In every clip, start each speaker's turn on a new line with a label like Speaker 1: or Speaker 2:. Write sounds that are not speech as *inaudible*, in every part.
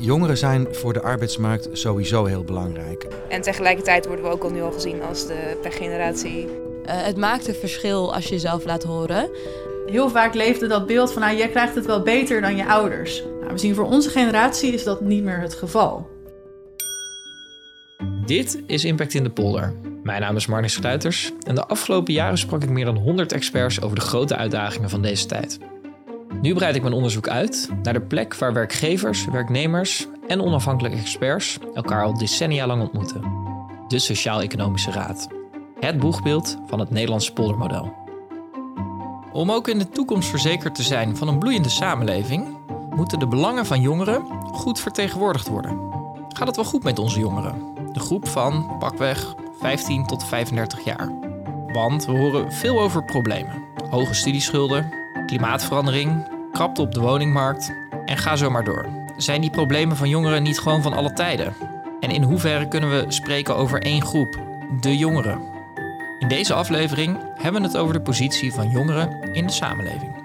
Speaker 1: Jongeren zijn voor de arbeidsmarkt sowieso heel belangrijk.
Speaker 2: En tegelijkertijd worden we ook al nu al gezien als de pechgeneratie.
Speaker 3: Uh, het maakt een verschil als je jezelf laat horen.
Speaker 4: Heel vaak leefde dat beeld van, nou, jij krijgt het wel beter dan je ouders. Nou, we zien voor onze generatie is dat niet meer het geval.
Speaker 5: Dit is Impact in de Polder. Mijn naam is Marnix Sluiters en de afgelopen jaren sprak ik meer dan 100 experts over de grote uitdagingen van deze tijd. Nu breid ik mijn onderzoek uit naar de plek waar werkgevers, werknemers en onafhankelijke experts elkaar al decennia lang ontmoeten. De Sociaal-Economische Raad. Het boegbeeld van het Nederlandse poldermodel. Om ook in de toekomst verzekerd te zijn van een bloeiende samenleving, moeten de belangen van jongeren goed vertegenwoordigd worden. Gaat het wel goed met onze jongeren? De groep van pakweg 15 tot 35 jaar. Want we horen veel over problemen. Hoge studieschulden, klimaatverandering, krapte op de woningmarkt en ga zo maar door. Zijn die problemen van jongeren niet gewoon van alle tijden? En in hoeverre kunnen we spreken over één groep, de jongeren? In deze aflevering hebben we het over de positie van jongeren in de samenleving.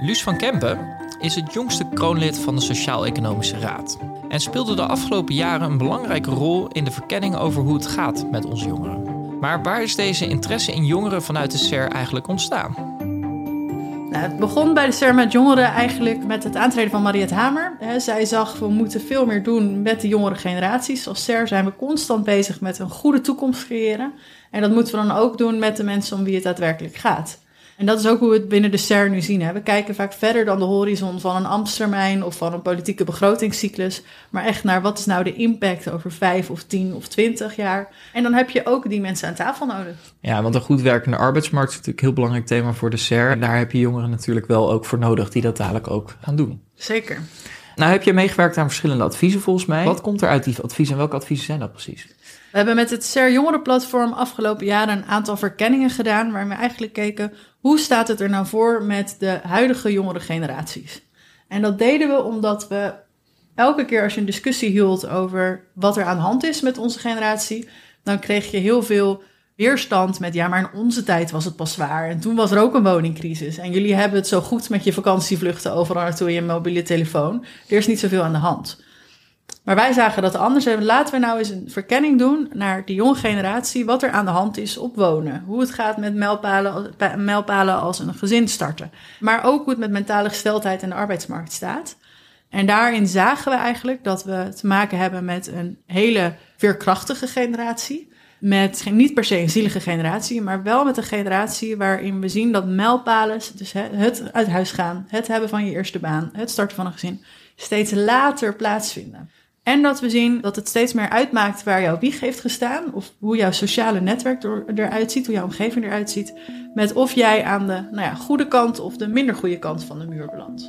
Speaker 5: Luus van Kempen is het jongste kroonlid van de Sociaal-Economische Raad en speelde de afgelopen jaren een belangrijke rol in de verkenning over hoe het gaat met onze jongeren. Maar waar is deze interesse in jongeren vanuit de SER eigenlijk ontstaan?
Speaker 4: Nou, het begon bij de SER met jongeren eigenlijk met het aantreden van Mariette Hamer. zij zag, we moeten veel meer doen met de jongere generaties. Als SER zijn we constant bezig met een goede toekomst creëren. En dat moeten we dan ook doen met de mensen om wie het daadwerkelijk gaat. En dat is ook hoe we het binnen de SER nu zien. Hè. We kijken vaak verder dan de horizon van een ambtstermijn of van een politieke begrotingscyclus. Maar echt naar wat is nou de impact over vijf of tien of twintig jaar. En dan heb je ook die mensen aan tafel nodig.
Speaker 5: Ja, want een goed werkende arbeidsmarkt is natuurlijk een heel belangrijk thema voor de SER. Daar heb je jongeren natuurlijk wel ook voor nodig die dat dadelijk ook gaan doen.
Speaker 4: Zeker.
Speaker 5: Nou heb je meegewerkt aan verschillende adviezen volgens mij. Wat komt er uit die adviezen en welke adviezen zijn dat precies?
Speaker 4: We hebben met het SER Jongerenplatform afgelopen jaren een aantal verkenningen gedaan, waar we eigenlijk keken hoe staat het er nou voor met de huidige jongere generaties. En dat deden we omdat we elke keer als je een discussie hield over wat er aan de hand is met onze generatie, dan kreeg je heel veel weerstand met ja, maar in onze tijd was het pas zwaar. En toen was er ook een woningcrisis. En jullie hebben het zo goed met je vakantievluchten overal naartoe in je mobiele telefoon. Er is niet zoveel aan de hand. Maar wij zagen dat anders. En laten we nou eens een verkenning doen naar die jonge generatie. Wat er aan de hand is op wonen. Hoe het gaat met mijlpalen, mijlpalen als een gezin starten. Maar ook hoe het met mentale gesteldheid en de arbeidsmarkt staat. En daarin zagen we eigenlijk dat we te maken hebben met een hele veerkrachtige generatie. Met niet per se een zielige generatie, maar wel met een generatie waarin we zien dat mijlpalen, dus het uit huis gaan, het hebben van je eerste baan, het starten van een gezin, steeds later plaatsvinden. En dat we zien dat het steeds meer uitmaakt waar jouw wieg heeft gestaan. Of hoe jouw sociale netwerk eruit ziet, hoe jouw omgeving eruit ziet. Met of jij aan de nou ja, goede kant of de minder goede kant van de muur belandt.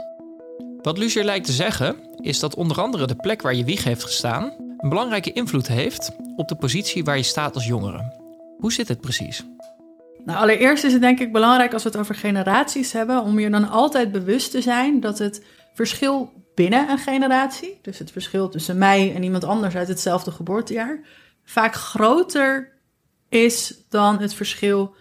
Speaker 5: Wat Lucier lijkt te zeggen, is dat onder andere de plek waar je wieg heeft gestaan. een belangrijke invloed heeft op de positie waar je staat als jongere. Hoe zit het precies?
Speaker 4: Nou, allereerst is het denk ik belangrijk als we het over generaties hebben, om je dan altijd bewust te zijn dat het verschil binnen een generatie, dus het verschil tussen mij en iemand anders uit hetzelfde geboortejaar, vaak groter is dan het verschil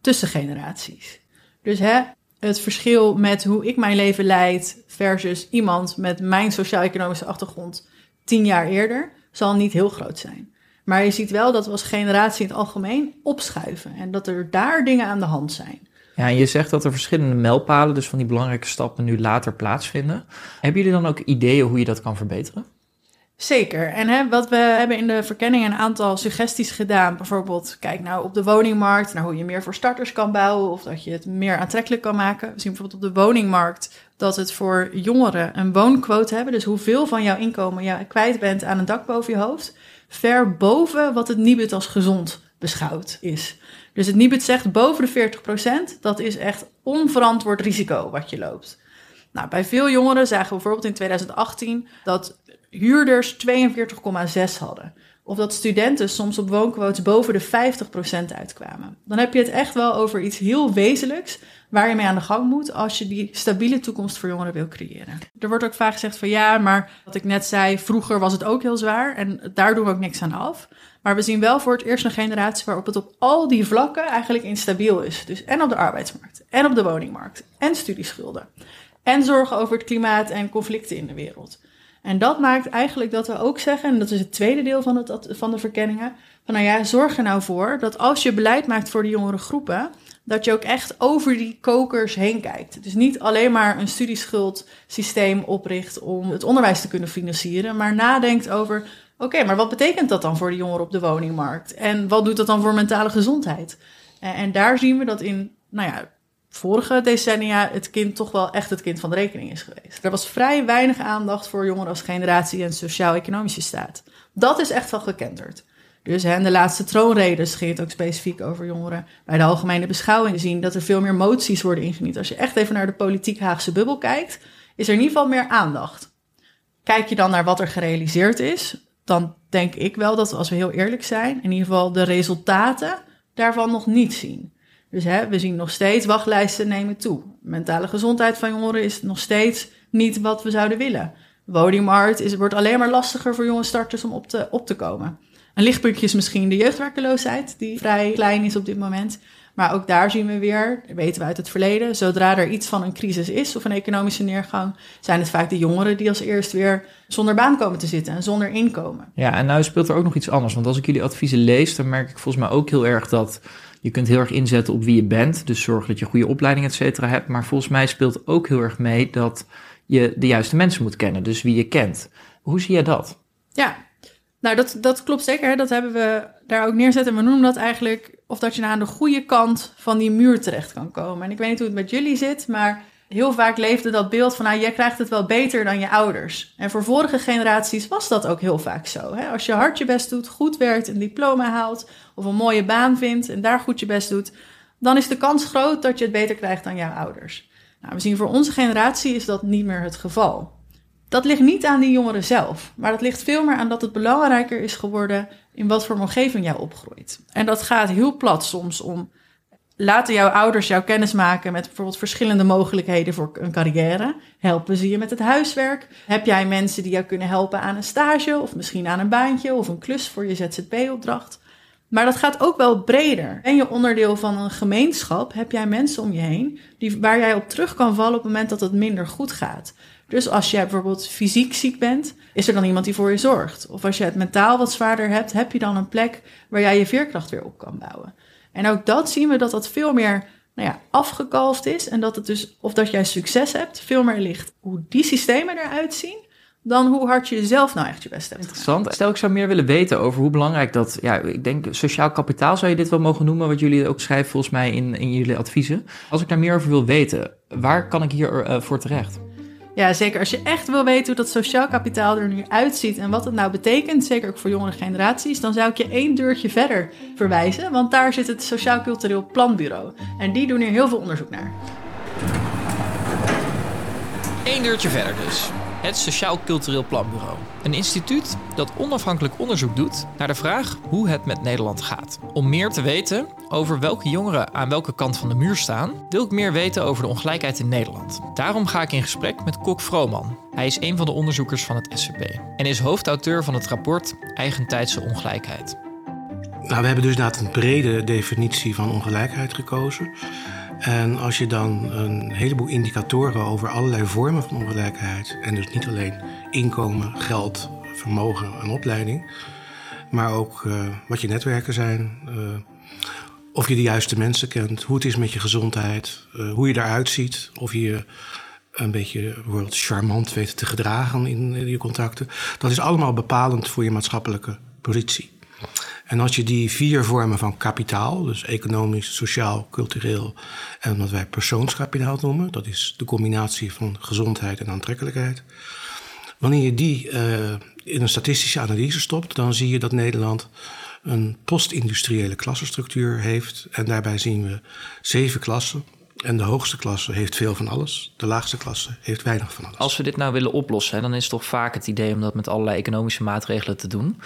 Speaker 4: tussen generaties. Dus hè, het verschil met hoe ik mijn leven leid versus iemand met mijn sociaal-economische achtergrond tien jaar eerder, zal niet heel groot zijn. Maar je ziet wel dat we als generatie in het algemeen opschuiven en dat er daar dingen aan de hand zijn.
Speaker 5: Ja, je zegt dat er verschillende mijlpalen, dus van die belangrijke stappen, nu later plaatsvinden. Hebben jullie dan ook ideeën hoe je dat kan verbeteren?
Speaker 4: Zeker. En hè, wat we hebben in de verkenning een aantal suggesties gedaan. Bijvoorbeeld, kijk nou op de woningmarkt, naar hoe je meer voor starters kan bouwen of dat je het meer aantrekkelijk kan maken. We zien bijvoorbeeld op de woningmarkt dat het voor jongeren een woonquote hebben. Dus hoeveel van jouw inkomen je kwijt bent aan een dak boven je hoofd. Ver boven wat het Nibud als gezond beschouwd is. Dus het Nibud zegt boven de 40%, dat is echt onverantwoord risico wat je loopt. Nou, bij veel jongeren zagen we bijvoorbeeld in 2018 dat huurders 42,6 hadden. Of dat studenten soms op woonquotes boven de 50% uitkwamen. Dan heb je het echt wel over iets heel wezenlijks waar je mee aan de gang moet als je die stabiele toekomst voor jongeren wil creëren. Er wordt ook vaak gezegd van ja, maar wat ik net zei, vroeger was het ook heel zwaar en daar doen we ook niks aan af. Maar we zien wel voor het eerst een generatie waarop het op al die vlakken eigenlijk instabiel is. Dus en op de arbeidsmarkt, en op de woningmarkt, en studieschulden. en zorgen over het klimaat en conflicten in de wereld. En dat maakt eigenlijk dat we ook zeggen, en dat is het tweede deel van, het, van de verkenningen, van nou ja, zorg er nou voor dat als je beleid maakt voor de jongere groepen, dat je ook echt over die kokers heen kijkt. Dus niet alleen maar een studieschuldsysteem opricht om het onderwijs te kunnen financieren, maar nadenkt over, oké, maar wat betekent dat dan voor de jongeren op de woningmarkt? En wat doet dat dan voor mentale gezondheid? En, en daar zien we dat in, nou ja, vorige decennia het kind toch wel echt het kind van de rekening is geweest. Er was vrij weinig aandacht voor jongeren als generatie en sociaal-economische staat. Dat is echt wel gekenderd. Dus hè, de laatste troonredes ging het ook specifiek over jongeren. Bij de algemene beschouwing zien dat er veel meer moties worden ingediend. Als je echt even naar de politiek Haagse bubbel kijkt, is er in ieder geval meer aandacht. Kijk je dan naar wat er gerealiseerd is, dan denk ik wel dat als we heel eerlijk zijn, in ieder geval de resultaten daarvan nog niet zien. Dus hè, we zien nog steeds wachtlijsten nemen toe. Mentale gezondheid van jongeren is nog steeds niet wat we zouden willen. Woningmarkt is, wordt alleen maar lastiger voor jonge starters om op te, op te komen. Een lichtpuntje is misschien de jeugdwerkeloosheid, die vrij klein is op dit moment. Maar ook daar zien we weer, weten we uit het verleden, zodra er iets van een crisis is of een economische neergang, zijn het vaak de jongeren die als eerst weer zonder baan komen te zitten en zonder inkomen.
Speaker 5: Ja, en nou speelt er ook nog iets anders. Want als ik jullie adviezen lees, dan merk ik volgens mij ook heel erg dat je kunt heel erg inzetten op wie je bent. Dus zorg dat je goede opleiding, et cetera, hebt. Maar volgens mij speelt ook heel erg mee dat je de juiste mensen moet kennen. Dus wie je kent. Hoe zie jij dat?
Speaker 4: Ja, nou dat, dat klopt zeker. Dat hebben we daar ook neerzetten. En we noemen dat eigenlijk of dat je naar aan de goede kant van die muur terecht kan komen. En ik weet niet hoe het met jullie zit, maar heel vaak leefde dat beeld van, nou, jij krijgt het wel beter dan je ouders. En voor vorige generaties was dat ook heel vaak zo. Hè? Als je hard je best doet, goed werkt, een diploma haalt of een mooie baan vindt en daar goed je best doet, dan is de kans groot dat je het beter krijgt dan jouw ouders. Nou, we zien voor onze generatie is dat niet meer het geval. Dat ligt niet aan die jongeren zelf, maar dat ligt veel meer aan dat het belangrijker is geworden in wat voor omgeving jij opgroeit. En dat gaat heel plat soms om laten jouw ouders jou kennis maken met bijvoorbeeld verschillende mogelijkheden voor een carrière. Helpen ze je met het huiswerk? Heb jij mensen die jou kunnen helpen aan een stage of misschien aan een baantje of een klus voor je ZZP-opdracht? Maar dat gaat ook wel breder. Ben je onderdeel van een gemeenschap? Heb jij mensen om je heen die, waar jij op terug kan vallen op het moment dat het minder goed gaat? Dus als jij bijvoorbeeld fysiek ziek bent, is er dan iemand die voor je zorgt? Of als je het mentaal wat zwaarder hebt, heb je dan een plek waar jij je veerkracht weer op kan bouwen? En ook dat zien we dat dat veel meer nou ja, afgekalfd is. En dat het dus, of dat jij succes hebt, veel meer ligt hoe die systemen eruit zien. Dan hoe hard je zelf nou echt je best hebt.
Speaker 5: Interessant. Stel, ik zou meer willen weten over hoe belangrijk dat. Ja, ik denk sociaal kapitaal zou je dit wel mogen noemen. Wat jullie ook schrijven volgens mij in, in jullie adviezen. Als ik daar meer over wil weten, waar kan ik hier uh, voor terecht?
Speaker 4: Ja, zeker. Als je echt wil weten hoe dat sociaal kapitaal er nu uitziet en wat het nou betekent, zeker ook voor jongere generaties, dan zou ik je één deurtje verder verwijzen, want daar zit het Sociaal Cultureel Planbureau. En die doen hier heel veel onderzoek naar.
Speaker 6: Eén deurtje verder dus het Sociaal Cultureel Planbureau. Een instituut dat onafhankelijk onderzoek doet naar de vraag hoe het met Nederland gaat. Om meer te weten over welke jongeren aan welke kant van de muur staan, wil ik meer weten over de ongelijkheid in Nederland. Daarom ga ik in gesprek met Kok Vrooman. Hij is een van de onderzoekers van het SCP en is hoofdauteur van het rapport Eigentijdse Ongelijkheid.
Speaker 7: Nou, we hebben dus inderdaad een brede definitie van ongelijkheid gekozen. En als je dan een heleboel indicatoren over allerlei vormen van ongelijkheid, en dus niet alleen inkomen, geld, vermogen en opleiding, maar ook uh, wat je netwerken zijn, uh, of je de juiste mensen kent, hoe het is met je gezondheid, uh, hoe je eruit ziet, of je een beetje bijvoorbeeld charmant weet te gedragen in, je contacten. Dat is allemaal bepalend voor je maatschappelijke positie. En als je die vier vormen van kapitaal, dus economisch, sociaal, cultureel en wat wij persoonskapitaal noemen, dat is de combinatie van gezondheid en aantrekkelijkheid. Wanneer je die uh, in een statistische analyse stopt, dan zie je dat Nederland een post-industriële klassenstructuur heeft. En daarbij zien we zeven klassen. En de hoogste klasse heeft veel van alles. De laagste klasse heeft weinig van alles.
Speaker 5: Als we dit nou willen oplossen, dan is toch vaak het idee om dat met allerlei economische maatregelen te doen.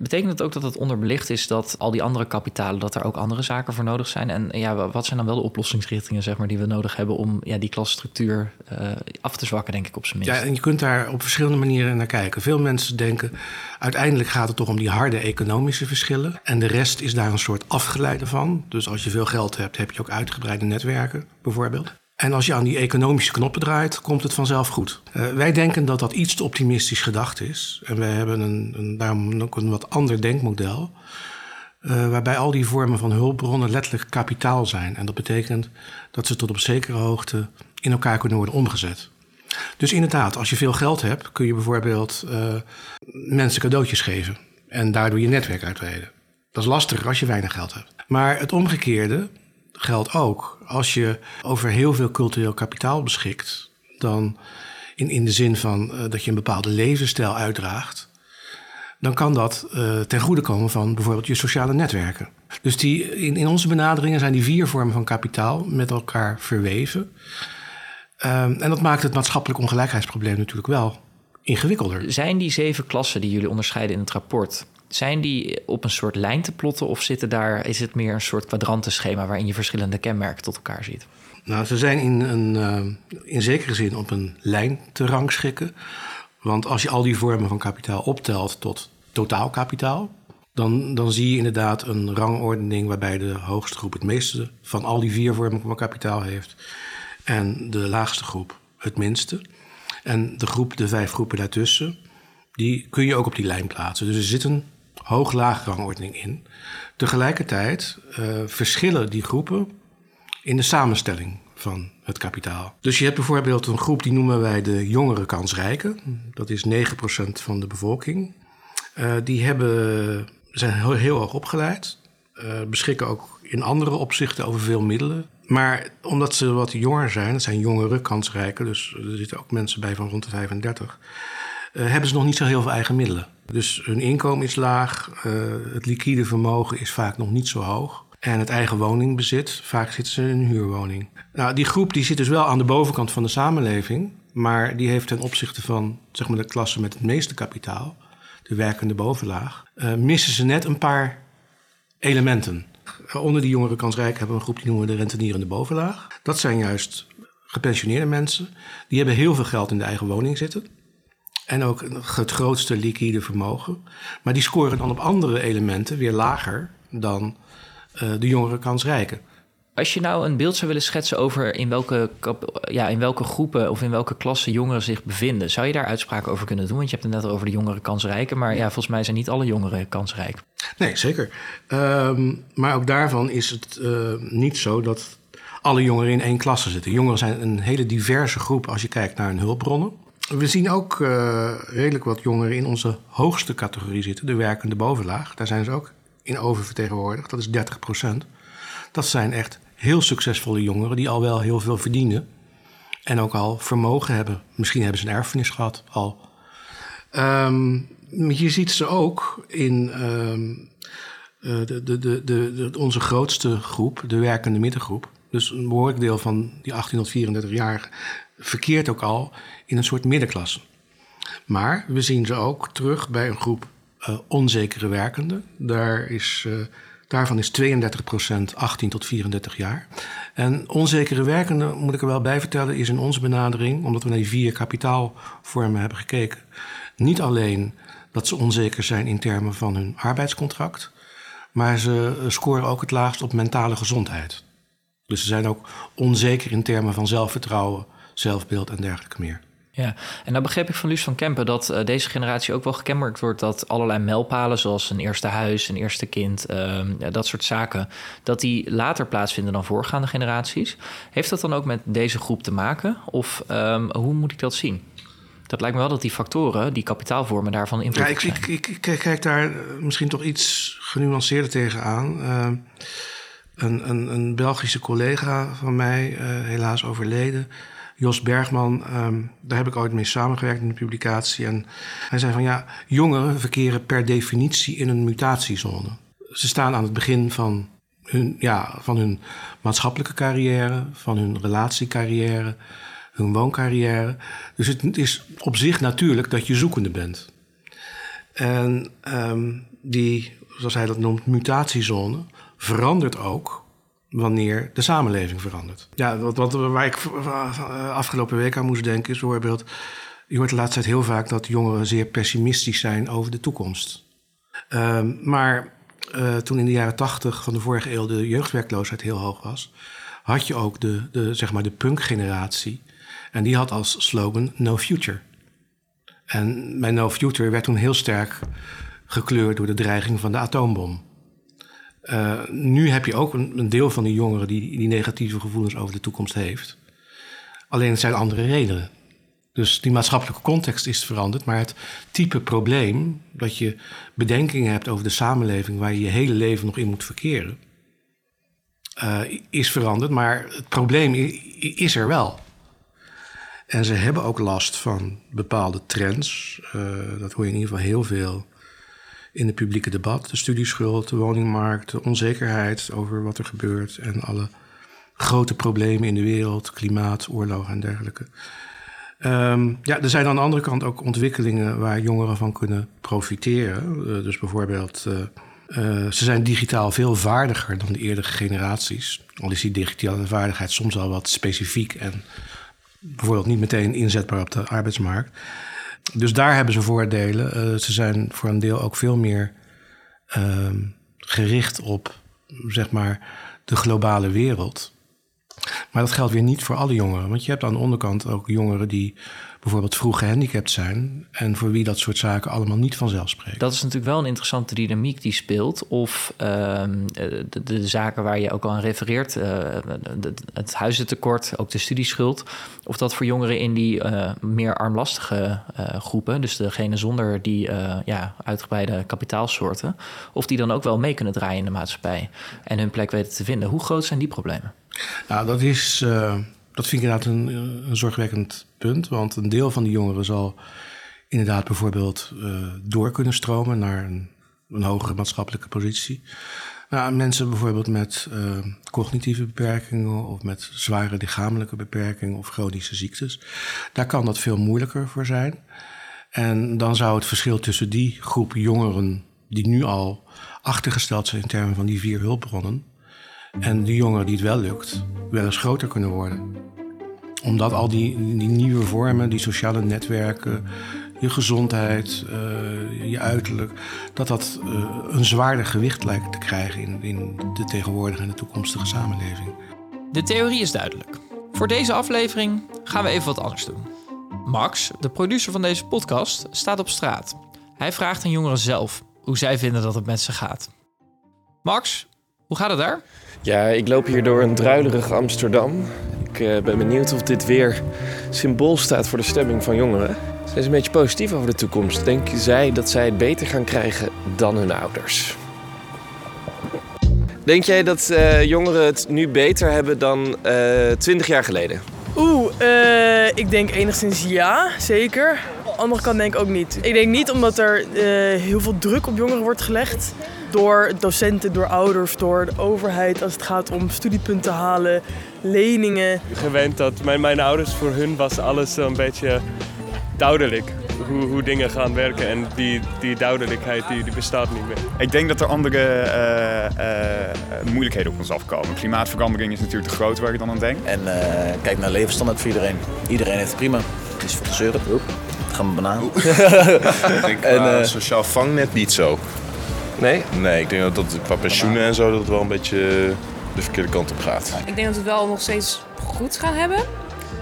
Speaker 5: Betekent het ook dat het onderbelicht is dat al die andere kapitalen, dat er ook andere zaken voor nodig zijn? En ja, wat zijn dan wel de oplossingsrichtingen zeg maar, die we nodig hebben om ja, die klasstructuur uh, af te zwakken, denk ik op zijn minst?
Speaker 7: Ja, en je kunt daar op verschillende manieren naar kijken. Veel mensen denken, uiteindelijk gaat het toch om die harde economische verschillen. En de rest is daar een soort afgeleide van. Dus als je veel geld hebt, heb je ook uitgebreide netwerken, bijvoorbeeld. En als je aan die economische knoppen draait, komt het vanzelf goed. Uh, wij denken dat dat iets te optimistisch gedacht is. En wij hebben een, een daarom ook een wat ander denkmodel. Uh, waarbij al die vormen van hulpbronnen letterlijk kapitaal zijn. En dat betekent dat ze tot op zekere hoogte in elkaar kunnen worden omgezet. Dus inderdaad, als je veel geld hebt, kun je bijvoorbeeld uh, mensen cadeautjes geven. En daardoor je netwerk uitweiden. Dat is lastiger als je weinig geld hebt. Maar het omgekeerde geldt ook. Als je over heel veel cultureel kapitaal beschikt, dan in, in de zin van uh, dat je een bepaalde levensstijl uitdraagt, dan kan dat uh, ten goede komen van bijvoorbeeld je sociale netwerken. Dus die, in, in onze benaderingen zijn die vier vormen van kapitaal met elkaar verweven. Um, en dat maakt het maatschappelijk ongelijkheidsprobleem natuurlijk wel ingewikkelder.
Speaker 5: Zijn die zeven klassen die jullie onderscheiden in het rapport, zijn die op een soort lijn te plotten of zitten daar, is het meer een soort kwadrantenschema waarin je verschillende kenmerken tot elkaar ziet?
Speaker 7: Nou, ze zijn in, een, uh, in zekere zin op een lijn te rangschikken. Want als je al die vormen van kapitaal optelt tot totaalkapitaal, dan, dan zie je inderdaad een rangordening waarbij de hoogste groep het meeste van al die vier vormen van kapitaal heeft. En de laagste groep het minste. En de groep, de vijf groepen daartussen, die kun je ook op die lijn plaatsen. Dus er zit een hoog-laag rangordening in. Tegelijkertijd uh, verschillen die groepen in de samenstelling van het kapitaal. Dus je hebt bijvoorbeeld een groep die noemen wij de jongere kansrijken. Dat is 9% van de bevolking. Uh, die hebben, zijn heel, heel hoog opgeleid, uh, beschikken ook in andere opzichten over veel middelen. Maar omdat ze wat jonger zijn, dat zijn jongere kansrijken, dus er zitten ook mensen bij van rond de 35, uh, hebben ze nog niet zo heel veel eigen middelen. Dus hun inkomen is laag, uh, het liquide vermogen is vaak nog niet zo hoog. En het eigen woningbezit, vaak zitten ze in een huurwoning. Nou, die groep die zit dus wel aan de bovenkant van de samenleving, maar die heeft ten opzichte van zeg maar, de klasse met het meeste kapitaal, de werkende bovenlaag, uh, missen ze net een paar elementen. Onder die jongere kansrijk hebben we een groep die noemen we de rentenierende bovenlaag. Dat zijn juist gepensioneerde mensen. Die hebben heel veel geld in de eigen woning zitten. En ook het grootste liquide vermogen. Maar die scoren dan op andere elementen weer lager dan uh, de jongere kansrijken.
Speaker 5: Als je nou een beeld zou willen schetsen over in welke, ja, in welke groepen of in welke klassen jongeren zich bevinden, zou je daar uitspraken over kunnen doen? Want je hebt het net over de jongere kansrijken, maar ja, volgens mij zijn niet alle jongeren kansrijk.
Speaker 7: Nee, zeker. Um, maar ook daarvan is het uh, niet zo dat alle jongeren in één klasse zitten. Jongeren zijn een hele diverse groep als je kijkt naar hun hulpbronnen. We zien ook uh, redelijk wat jongeren in onze hoogste categorie zitten, de werkende bovenlaag. Daar zijn ze ook in oververtegenwoordigd, dat is 30 procent. Dat zijn echt heel succesvolle jongeren die al wel heel veel verdienen. En ook al vermogen hebben. Misschien hebben ze een erfenis gehad al. Um, je ziet ze ook in um, de, de, de, de, onze grootste groep, de werkende middengroep. Dus een behoorlijk deel van die 18 tot 34 jaar verkeert ook al in een soort middenklasse. Maar we zien ze ook terug bij een groep uh, onzekere werkenden. Daar is uh, Daarvan is 32 procent 18 tot 34 jaar. En onzekere werkenden, moet ik er wel bij vertellen, is in onze benadering, omdat we naar die vier kapitaalvormen hebben gekeken, niet alleen dat ze onzeker zijn in termen van hun arbeidscontract, maar ze scoren ook het laagst op mentale gezondheid. Dus ze zijn ook onzeker in termen van zelfvertrouwen, zelfbeeld en dergelijke meer.
Speaker 5: Ja, en dan begreep ik van Luus van Kempen dat uh, deze generatie ook wel gekenmerkt wordt dat allerlei mijlpalen, zoals een eerste huis, een eerste kind, uh, dat soort zaken, dat die later plaatsvinden dan voorgaande generaties. Heeft dat dan ook met deze groep te maken? Of um, hoe moet ik dat zien? Dat lijkt me wel dat die factoren, die kapitaalvormen, daarvan invloed
Speaker 7: ja, ik, ik, ik, ik, kijk daar misschien toch iets genuanceerder tegenaan. Uh, een, een, een Belgische collega van mij, uh, helaas overleden Jos Bergman, um, daar heb ik ooit mee samengewerkt in de publicatie. En hij zei van ja, jongeren verkeren per definitie in een mutatiezone. Ze staan aan het begin van hun, ja, van hun maatschappelijke carrière, van hun relatiecarrière, hun wooncarrière. Dus het is op zich natuurlijk dat je zoekende bent. En um, die, zoals hij dat noemt, mutatiezone verandert ook wanneer de samenleving verandert. Ja, wat, wat, waar ik afgelopen week aan moest denken is bijvoorbeeld... je hoort de laatste tijd heel vaak dat jongeren zeer pessimistisch zijn over de toekomst. Um, maar uh, toen in de jaren tachtig van de vorige eeuw de jeugdwerkloosheid heel hoog was... had je ook de, de, zeg maar de punkgeneratie. En die had als slogan No Future. En mijn No Future werd toen heel sterk gekleurd door de dreiging van de atoombom. Uh, nu heb je ook een, deel van die jongeren die, die negatieve gevoelens over de toekomst heeft. Alleen het zijn andere redenen. Dus die maatschappelijke context is veranderd, maar het type probleem dat je bedenkingen hebt over de samenleving waar je je hele leven nog in moet verkeren, uh, is veranderd, maar het probleem is er wel. En ze hebben ook last van bepaalde trends. Uh, dat hoor je in ieder geval heel veel in het publieke debat. De studieschuld, de woningmarkt, de onzekerheid over wat er gebeurt en alle grote problemen in de wereld, klimaat, oorlog en dergelijke. Um, ja, er zijn aan de andere kant ook ontwikkelingen waar jongeren van kunnen profiteren. Uh, dus bijvoorbeeld, uh, uh, ze zijn digitaal veel vaardiger dan de eerdere generaties. Al is die digitale vaardigheid soms al wat specifiek en bijvoorbeeld niet meteen inzetbaar op de arbeidsmarkt. Dus daar hebben ze voordelen. ze zijn voor een deel ook veel meer ehm, gericht op, zeg maar, de globale wereld. Maar dat geldt weer niet voor alle jongeren. Want je hebt aan de onderkant ook jongeren die bijvoorbeeld vroeg gehandicapt zijn. En voor wie dat soort zaken allemaal niet vanzelf spreken.
Speaker 5: Dat is natuurlijk wel een interessante dynamiek die speelt. Of uh, de, de, zaken waar je ook al aan refereert, uh, de, het huizentekort, ook de studieschuld. Of dat voor jongeren in die uh, meer armlastige groepen, dus degene zonder die ja, uitgebreide kapitaalsoorten, of die dan ook wel mee kunnen draaien in de maatschappij en hun plek weten te vinden. Hoe groot zijn die problemen?
Speaker 7: Nou, dat is. Dat vind ik inderdaad een, een, zorgwekkend punt. Want een deel van die jongeren zal inderdaad bijvoorbeeld uh, door kunnen stromen naar een, een hogere maatschappelijke positie. Nou, mensen bijvoorbeeld met uh, cognitieve beperkingen of met zware lichamelijke beperkingen of chronische ziektes, daar kan dat veel moeilijker voor zijn. En dan zou het verschil tussen die groep jongeren die nu al achtergesteld zijn in termen van die vier hulpbronnen, en die jongeren die het wel lukt, wel eens groter kunnen worden. Omdat al die, die nieuwe vormen, die sociale netwerken, je gezondheid, uh, je uiterlijk, dat dat uh, een zwaarder gewicht lijkt te krijgen in, in de tegenwoordige en de toekomstige samenleving.
Speaker 6: De theorie is duidelijk. Voor deze aflevering gaan we even wat anders doen. Max, de producer van deze podcast, staat op straat. Hij vraagt aan jongeren zelf hoe zij vinden dat het met ze gaat. Max, hoe gaat het daar?
Speaker 8: Ja, ik loop hier door een druilerig Amsterdam. Ik uh, ben benieuwd of dit weer symbool staat voor de stemming van jongeren. Zijn ze een beetje positief over de toekomst? Denken zij dat zij het beter gaan krijgen dan hun ouders? Denk jij dat uh, jongeren het nu beter hebben dan uh, eh, 20 jaar geleden?
Speaker 9: Oeh, ik denk enigszins ja, zeker. Aan de andere kant denk ik ook niet. Ik denk niet omdat er heel veel druk op jongeren wordt gelegd door docenten, door ouders, door de overheid als het gaat om studiepunten halen, leningen.
Speaker 10: Gewend dat mijn, mijn ouders, voor hun was alles een beetje duidelijk. Hoe, hoe dingen gaan werken en die, die duidelijkheid die, die bestaat niet meer.
Speaker 11: Ik denk dat er andere uh, uh, moeilijkheden op ons afkomen. Klimaatverandering is natuurlijk te groot waar ik dan aan denk.
Speaker 12: En uh, kijk naar levensstandaard voor iedereen. Iedereen heeft het prima. Het is voor de zeuren. Gaan we banaan.
Speaker 13: ik denk *laughs* en, sociaal vangnet niet zo.
Speaker 8: Nee?
Speaker 13: Nee, ik denk dat dat qua pensioenen en zo dat het wel een beetje de verkeerde kant op gaat.
Speaker 2: Ik denk dat we het wel nog steeds goed gaan hebben.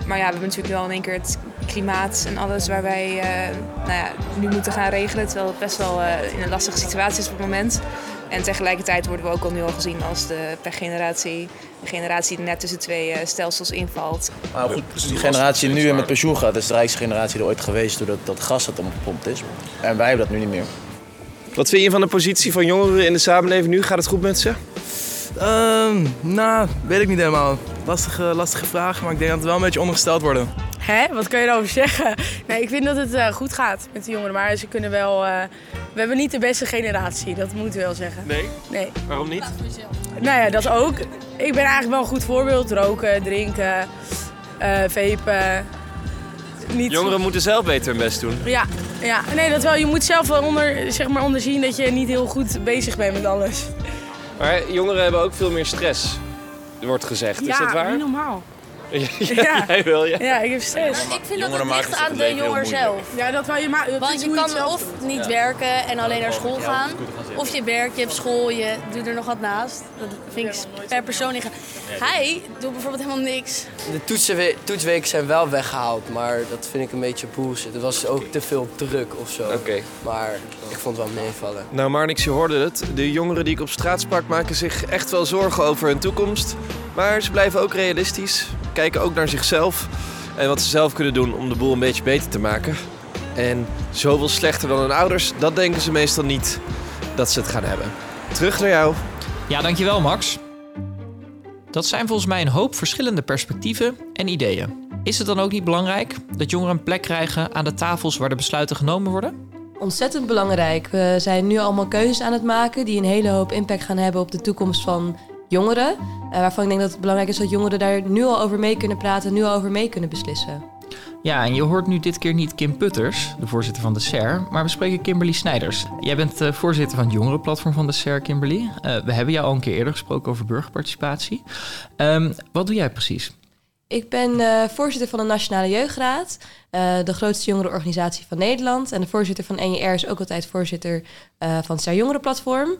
Speaker 2: Maar ja, we hebben natuurlijk wel in één keer het klimaat en alles waar wij uh, nou ja, nu moeten gaan regelen. Terwijl het best wel uh, in een lastige situatie is op het moment. En tegelijkertijd worden we ook al nu al gezien als de generatie, de generatie die net tussen twee uh, stelsels invalt.
Speaker 12: Maar goed, dus die generatie die nu met pensioen gaat, is de rijkste generatie er ooit geweest doordat dat gas dat omgepompt is. En wij hebben dat nu niet meer.
Speaker 8: Wat vind je van de positie van jongeren in de samenleving nu? Gaat het goed met ze?
Speaker 9: Uh, nou, weet ik niet helemaal. Lastige, lastige vraag, maar ik denk dat het wel een beetje ondergesteld worden.
Speaker 14: Hè? Wat kan je daarover zeggen? Nee, ik vind dat het uh, goed gaat met de jongeren, maar ze kunnen wel... Uh, we hebben niet de beste generatie, dat moet ik wel zeggen.
Speaker 8: Nee?
Speaker 14: Nee.
Speaker 8: Waarom niet?
Speaker 14: Nou ja, dat ook. Ik ben eigenlijk wel een goed voorbeeld. Roken, drinken, uh, vapen
Speaker 8: niet... Jongeren moeten zelf beter hun best doen.
Speaker 14: Ja, ja. nee, dat wel. Je moet zelf wel onder, zeg maar, onderzien dat je niet heel goed bezig bent met alles.
Speaker 8: Maar jongeren hebben ook veel meer stress, wordt gezegd.
Speaker 14: Ja,
Speaker 8: is dat waar?
Speaker 14: niet normaal. *laughs* Ja. *laughs*
Speaker 8: Jij wil, ja.
Speaker 14: Ja, ik heb stress.
Speaker 15: Ik vind dat het ligt aan de jonger zelf.
Speaker 14: Ja, dat wou je maar.
Speaker 15: Want je kan of niet
Speaker 14: Ja.
Speaker 15: werken en alleen naar school gaan. Of je werkt, je hebt school, je doet er nog wat naast. Dat vind ik per persoon liggen. Hij doet bijvoorbeeld helemaal niks.
Speaker 16: De toetsenwe- toetsweken zijn wel weggehaald, maar dat vind ik een beetje bullshit. Er was ook te veel druk of zo.
Speaker 8: Oké.
Speaker 16: Maar ik vond het wel meevallen.
Speaker 8: Nou, Marnix, je hoorde het. De jongeren die ik op straat sprak maken zich echt wel zorgen over hun toekomst. Maar ze blijven ook realistisch, kijken ook naar zichzelf en wat ze zelf kunnen doen om de boel een beetje beter te maken. En zoveel slechter dan hun ouders, dat denken ze meestal niet dat ze het gaan hebben. Terug naar jou.
Speaker 5: Ja, dankjewel Max. Dat zijn volgens mij een hoop verschillende perspectieven en ideeën. Is het dan ook niet belangrijk dat jongeren een plek krijgen aan de tafels waar de besluiten genomen worden?
Speaker 3: Ontzettend belangrijk. We zijn nu allemaal keuzes aan het maken die een hele hoop impact gaan hebben op de toekomst van jongeren. Eh, waarvan ik denk dat het belangrijk is dat jongeren daar nu al over mee kunnen praten, nu al over mee kunnen beslissen.
Speaker 5: Ja, en je hoort nu dit keer niet Kim Putters, de voorzitter van de SER, maar we spreken Kimberly Snijders. Jij bent eh, voorzitter van het jongerenplatform van de SER, Kimberly. Eh, we hebben jou al een keer eerder gesproken over burgerparticipatie. Ehm, wat doe jij precies?
Speaker 3: Ik ben eh, voorzitter van de Nationale Jeugdraad, de grootste jongerenorganisatie van Nederland. En de voorzitter van NJR is ook altijd voorzitter van het SER Jongerenplatform.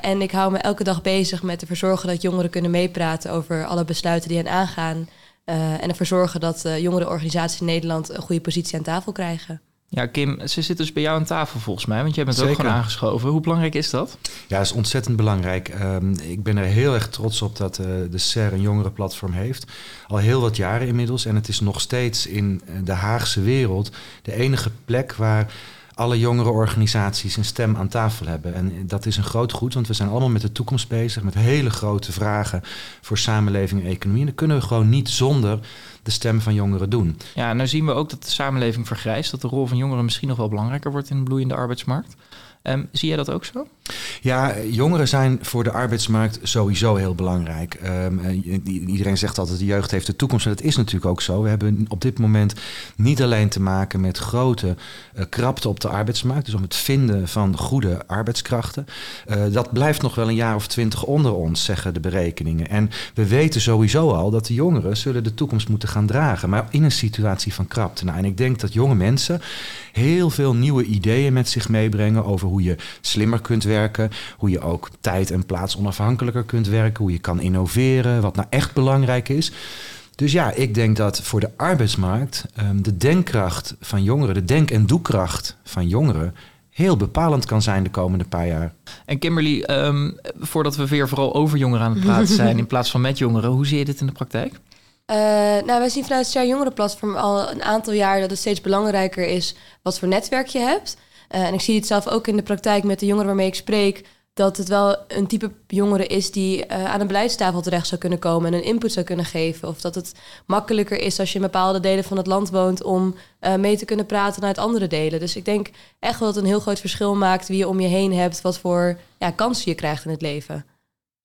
Speaker 3: En ik hou me elke dag bezig met ervoor zorgen dat jongeren kunnen meepraten over alle besluiten die hen aangaan. Eh, en ervoor zorgen dat uh, jongerenorganisaties in Nederland een goede positie aan tafel krijgen.
Speaker 5: Ja, Kim, ze zit dus bij jou aan tafel volgens mij, want jij bent ook
Speaker 1: Zeker.
Speaker 5: gewoon aangeschoven. Hoe belangrijk is dat?
Speaker 1: Ja, dat is ontzettend belangrijk. Ehm, ik ben er heel erg trots op dat eh, de SER een jongerenplatform heeft. Al heel wat jaren inmiddels. En het is nog steeds in de Haagse wereld de enige plek waar alle jongere organisaties een stem aan tafel hebben. En dat is een groot goed, want we zijn allemaal met de toekomst bezig, met hele grote vragen voor samenleving en economie. En dat kunnen we gewoon niet zonder de stem van jongeren doen.
Speaker 5: Ja, nou zien we ook dat de samenleving vergrijst, dat de rol van jongeren misschien nog wel belangrijker wordt in de bloeiende arbeidsmarkt. Um, zie jij dat ook zo?
Speaker 1: Ja, jongeren zijn voor de arbeidsmarkt sowieso heel belangrijk. Um, iedereen zegt altijd de jeugd heeft de toekomst. En dat is natuurlijk ook zo. We hebben op dit moment niet alleen te maken met grote uh, krapte op de arbeidsmarkt. Dus om het vinden van goede arbeidskrachten. Uh, dat blijft nog wel een jaar of twintig onder ons, zeggen de berekeningen. En we weten sowieso al dat de jongeren zullen de toekomst moeten gaan dragen. Maar in een situatie van krapte. Nou, en ik denk dat jonge mensen heel veel nieuwe ideeën met zich meebrengen over hoe je slimmer kunt werken, hoe je ook tijd en plaats onafhankelijker kunt werken, hoe je kan innoveren, wat nou echt belangrijk is. Dus ja, ik denk dat voor de arbeidsmarkt um, de denkkracht van jongeren, de denk- en doekracht van jongeren, heel bepalend kan zijn de komende paar jaar.
Speaker 5: En Kimberly, um, voordat we weer vooral over jongeren aan het praten *laughs* zijn in plaats van met jongeren, hoe zie je dit in de praktijk?
Speaker 3: Uh, nou, wij zien vanuit het Jongerenplatform al een aantal jaar dat het steeds belangrijker is wat voor netwerk je hebt. Uh, en ik zie het zelf ook in de praktijk met de jongeren waarmee ik spreek, dat het wel een type jongere is die uh, aan een beleidstafel terecht zou kunnen komen en een input zou kunnen geven. Of dat het makkelijker is als je in bepaalde delen van het land woont om uh, mee te kunnen praten uit andere delen. Dus ik denk echt wel dat het een heel groot verschil maakt wie je om je heen hebt, wat voor ja, kansen je krijgt in het leven.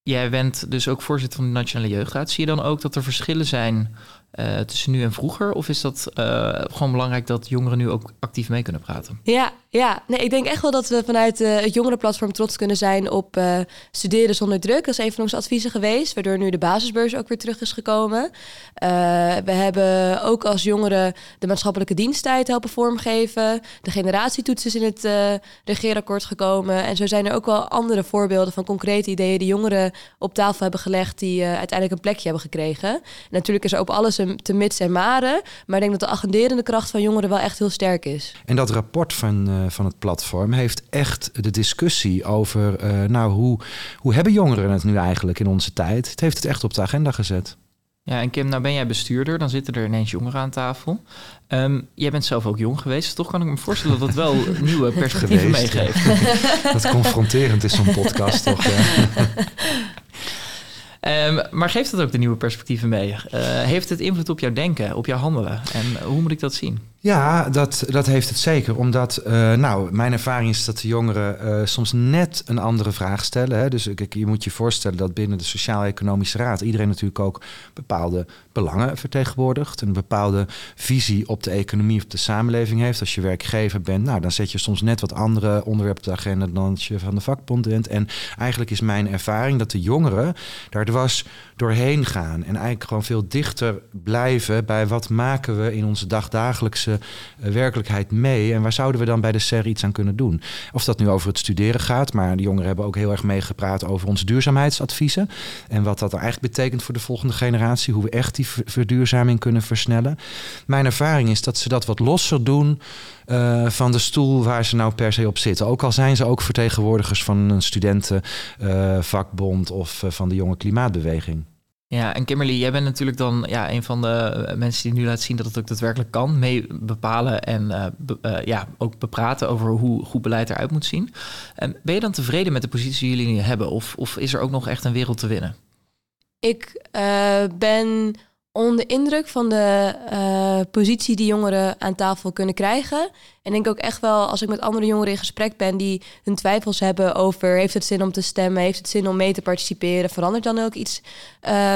Speaker 5: Jij bent dus ook voorzitter van de Nationale Jeugdraad. Zie je dan ook dat er verschillen zijn uh, tussen nu en vroeger? Of is dat uh, gewoon belangrijk dat jongeren nu ook actief mee kunnen praten?
Speaker 3: Ja, ja. Nee, ik denk echt wel dat we vanuit uh, het jongerenplatform trots kunnen zijn op studeren zonder druk. Dat is een van onze adviezen geweest, waardoor nu de basisbeurs ook weer terug is gekomen. we hebben ook als jongeren de maatschappelijke diensttijd helpen vormgeven. De generatietoets is in het regeerakkoord gekomen. En zo zijn er ook wel andere voorbeelden van concrete ideeën die jongeren op tafel hebben gelegd die uiteindelijk een plekje hebben gekregen. En natuurlijk is er op alles te mits en maren. Maar ik denk dat de agenderende kracht van jongeren wel echt heel sterk is.
Speaker 1: En dat rapport van, uh, van het platform heeft echt de discussie over... Uh, nou, hoe, hoe hebben jongeren het nu eigenlijk in onze tijd? Het heeft het echt op de agenda gezet.
Speaker 5: Ja, en Kim, nou ben jij bestuurder, dan zitten er ineens jongeren aan tafel. Um, jij bent zelf ook jong geweest, toch kan ik me voorstellen dat dat wel *laughs* nieuwe perspectieven
Speaker 1: geweest,
Speaker 5: meegeeft. *laughs*
Speaker 1: Dat confronterend is zo'n podcast, toch? Ja. *laughs*
Speaker 5: Um, maar geeft dat ook de nieuwe perspectieven mee? Uh, heeft het invloed op jouw denken, op jouw handelen? En hoe moet ik dat zien?
Speaker 1: Ja, dat, dat heeft het zeker. Omdat, uh, nou, mijn ervaring is dat de jongeren uh, soms net een andere vraag stellen. Hè. Dus je moet je voorstellen dat binnen de Sociaal-Economische Raad iedereen natuurlijk ook bepaalde belangen vertegenwoordigt. Een bepaalde visie op de economie of de samenleving heeft. Als je werkgever bent, nou, dan zet je soms net wat andere onderwerpen op de agenda dan als je van de vakbond bent. En eigenlijk is mijn ervaring dat de jongeren daar dwars doorheen gaan. En eigenlijk gewoon veel dichter blijven bij wat maken we in onze dagdagelijkse uh, werkelijkheid mee. En waar zouden we dan bij de SER iets aan kunnen doen? Of dat nu over het studeren gaat, maar de jongeren hebben ook heel erg meegepraat over onze duurzaamheidsadviezen. En wat dat eigenlijk betekent voor de volgende generatie. Hoe we echt die verduurzaming kunnen versnellen. Mijn ervaring is dat ze dat wat losser doen. Uh, van de stoel waar ze nou per se op zitten. Ook al zijn ze ook vertegenwoordigers van een studentenvakbond uh, of van de jonge klimaatbeweging.
Speaker 5: Ja, en Kimberly, jij bent natuurlijk dan ja, een van de mensen die nu laat zien dat het ook daadwerkelijk kan. Mee bepalen en be, uh, ja, ook bepraten over hoe goed beleid eruit moet zien. En ben je dan tevreden met de positie die jullie nu hebben? Of, of is er ook nog echt een wereld te winnen?
Speaker 3: Ik ben onder indruk van de uh, positie die jongeren aan tafel kunnen krijgen. En denk ook echt wel, als ik met andere jongeren in gesprek ben die hun twijfels hebben over heeft het zin om te stemmen, heeft het zin om mee te participeren, verandert dan ook iets.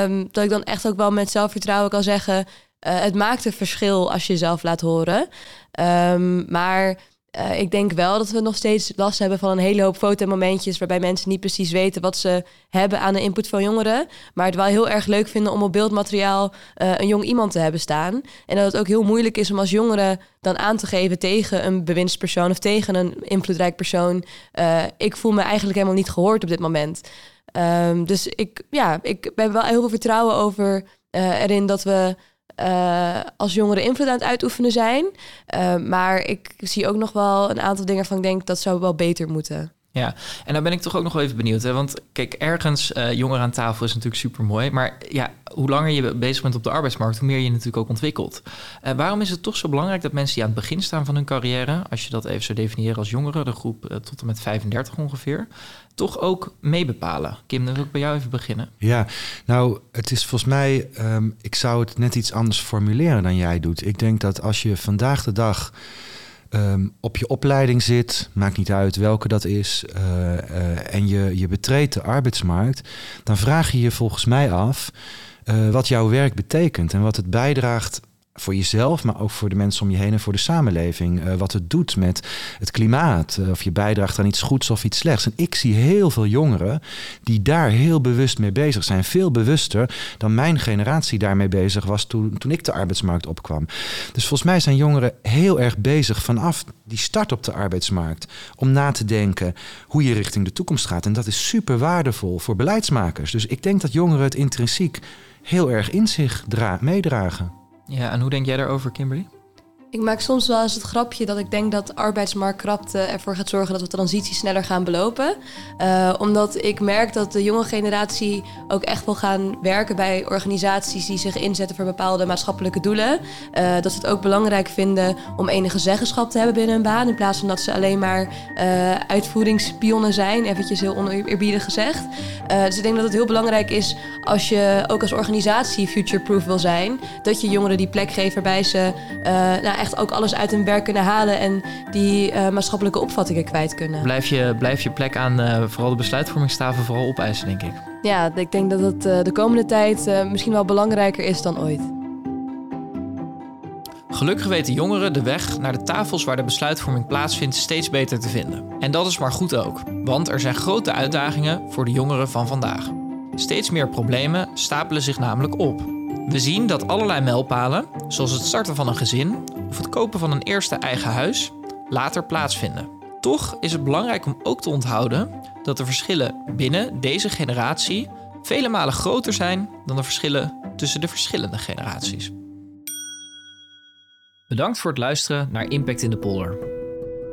Speaker 3: Um, dat ik dan echt ook wel met zelfvertrouwen kan zeggen, uh, het maakt een verschil als je jezelf laat horen. Um, maar uh, ik denk wel dat we nog steeds last hebben van een hele hoop fotomomentjes waarbij mensen niet precies weten wat ze hebben aan de input van jongeren, maar het wel heel erg leuk vinden om op beeldmateriaal uh, een jong iemand te hebben staan. En dat het ook heel moeilijk is om als jongere dan aan te geven tegen een bewindspersoon of tegen een invloedrijk persoon. Uh, ik voel me eigenlijk helemaal niet gehoord op dit moment. Um, dus ik, ja, ik heb wel heel veel vertrouwen over erin dat we uh, als jongeren invloed aan het uitoefenen zijn. Uh, maar ik zie ook nog wel een aantal dingen van ik denk dat zou wel beter moeten.
Speaker 5: Ja, en dan ben ik toch ook nog wel even benieuwd. Hè? Want kijk, ergens uh, jongeren aan tafel is natuurlijk super mooi. Maar ja, hoe langer je bezig bent op de arbeidsmarkt, hoe meer je natuurlijk ook ontwikkelt. Uh, waarom is het toch zo belangrijk dat mensen die aan het begin staan van hun carrière, als je dat even zou definiëren als jongeren, de groep uh, tot en met 35 ongeveer, toch ook meebepalen? Kim, dan wil ik bij jou even beginnen.
Speaker 1: Ja, nou, het is volgens mij, um, ik zou het net iets anders formuleren dan jij doet. Ik denk dat als je vandaag de dag um, op je opleiding zit, maakt niet uit welke dat is, uh, uh, en je, je betreedt de arbeidsmarkt, dan vraag je je volgens mij af uh, wat jouw werk betekent en wat het bijdraagt voor jezelf, maar ook voor de mensen om je heen en voor de samenleving. Uh, wat het doet met het klimaat. Uh, of je bijdraagt aan iets goeds of iets slechts. En ik zie heel veel jongeren die daar heel bewust mee bezig zijn. Veel bewuster dan mijn generatie daarmee bezig was toen, toen ik de arbeidsmarkt opkwam. Dus volgens mij zijn jongeren heel erg bezig vanaf die start op de arbeidsmarkt. Om na te denken hoe je richting de toekomst gaat. En dat is super waardevol voor beleidsmakers. Dus ik denk dat jongeren het intrinsiek heel erg in zich meedragen.
Speaker 5: Ja, en hoe denk jij daarover, Kimberly?
Speaker 3: Ik maak soms wel eens het grapje dat ik denk dat de arbeidsmarktkrapte ervoor gaat zorgen dat we transitie sneller gaan belopen. Uh, omdat ik merk dat de jonge generatie ook echt wil gaan werken bij organisaties die zich inzetten voor bepaalde maatschappelijke doelen. Uh, dat ze het ook belangrijk vinden om enige zeggenschap te hebben binnen hun baan. In plaats van dat ze alleen maar uh, uitvoeringspionnen zijn, eventjes heel oneerbiedig gezegd. dus ik denk dat het heel belangrijk is als je ook als organisatie future-proof wil zijn, dat je jongeren die plek geeft waarbij ze nou, echt ook alles uit hun werk kunnen halen en die uh, maatschappelijke opvattingen kwijt kunnen.
Speaker 5: Blijf je, blijf je plek aan uh, vooral de besluitvormingstafel vooral opeisen, denk ik.
Speaker 3: Ja, ik denk dat het uh, de komende tijd misschien wel belangrijker is dan ooit.
Speaker 5: Gelukkig weten jongeren de weg naar de tafels waar de besluitvorming plaatsvindt steeds beter te vinden. En dat is maar goed ook, want er zijn grote uitdagingen voor de jongeren van vandaag. Steeds meer problemen stapelen zich namelijk op. We zien dat allerlei mijlpalen, zoals het starten van een gezin of het kopen van een eerste eigen huis, later plaatsvinden. Toch is het belangrijk om ook te onthouden dat de verschillen binnen deze generatie vele malen groter zijn dan de verschillen tussen de verschillende generaties. Bedankt voor het luisteren naar Impact in de Polder.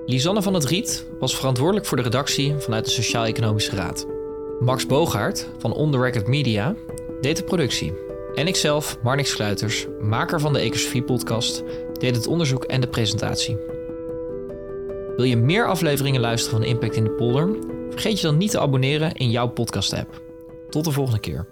Speaker 5: Lisanne van het Riet was verantwoordelijk voor de redactie vanuit de Sociaal-Economische Raad. Max Bogaert van On The Record Media deed de productie. En ikzelf, Marnix Sluiters, maker van de Ecosofie-podcast, deed het onderzoek en de presentatie. Wil je meer afleveringen luisteren van Impact in de Polder? Vergeet je dan niet te abonneren in jouw podcast-app. Tot de volgende keer.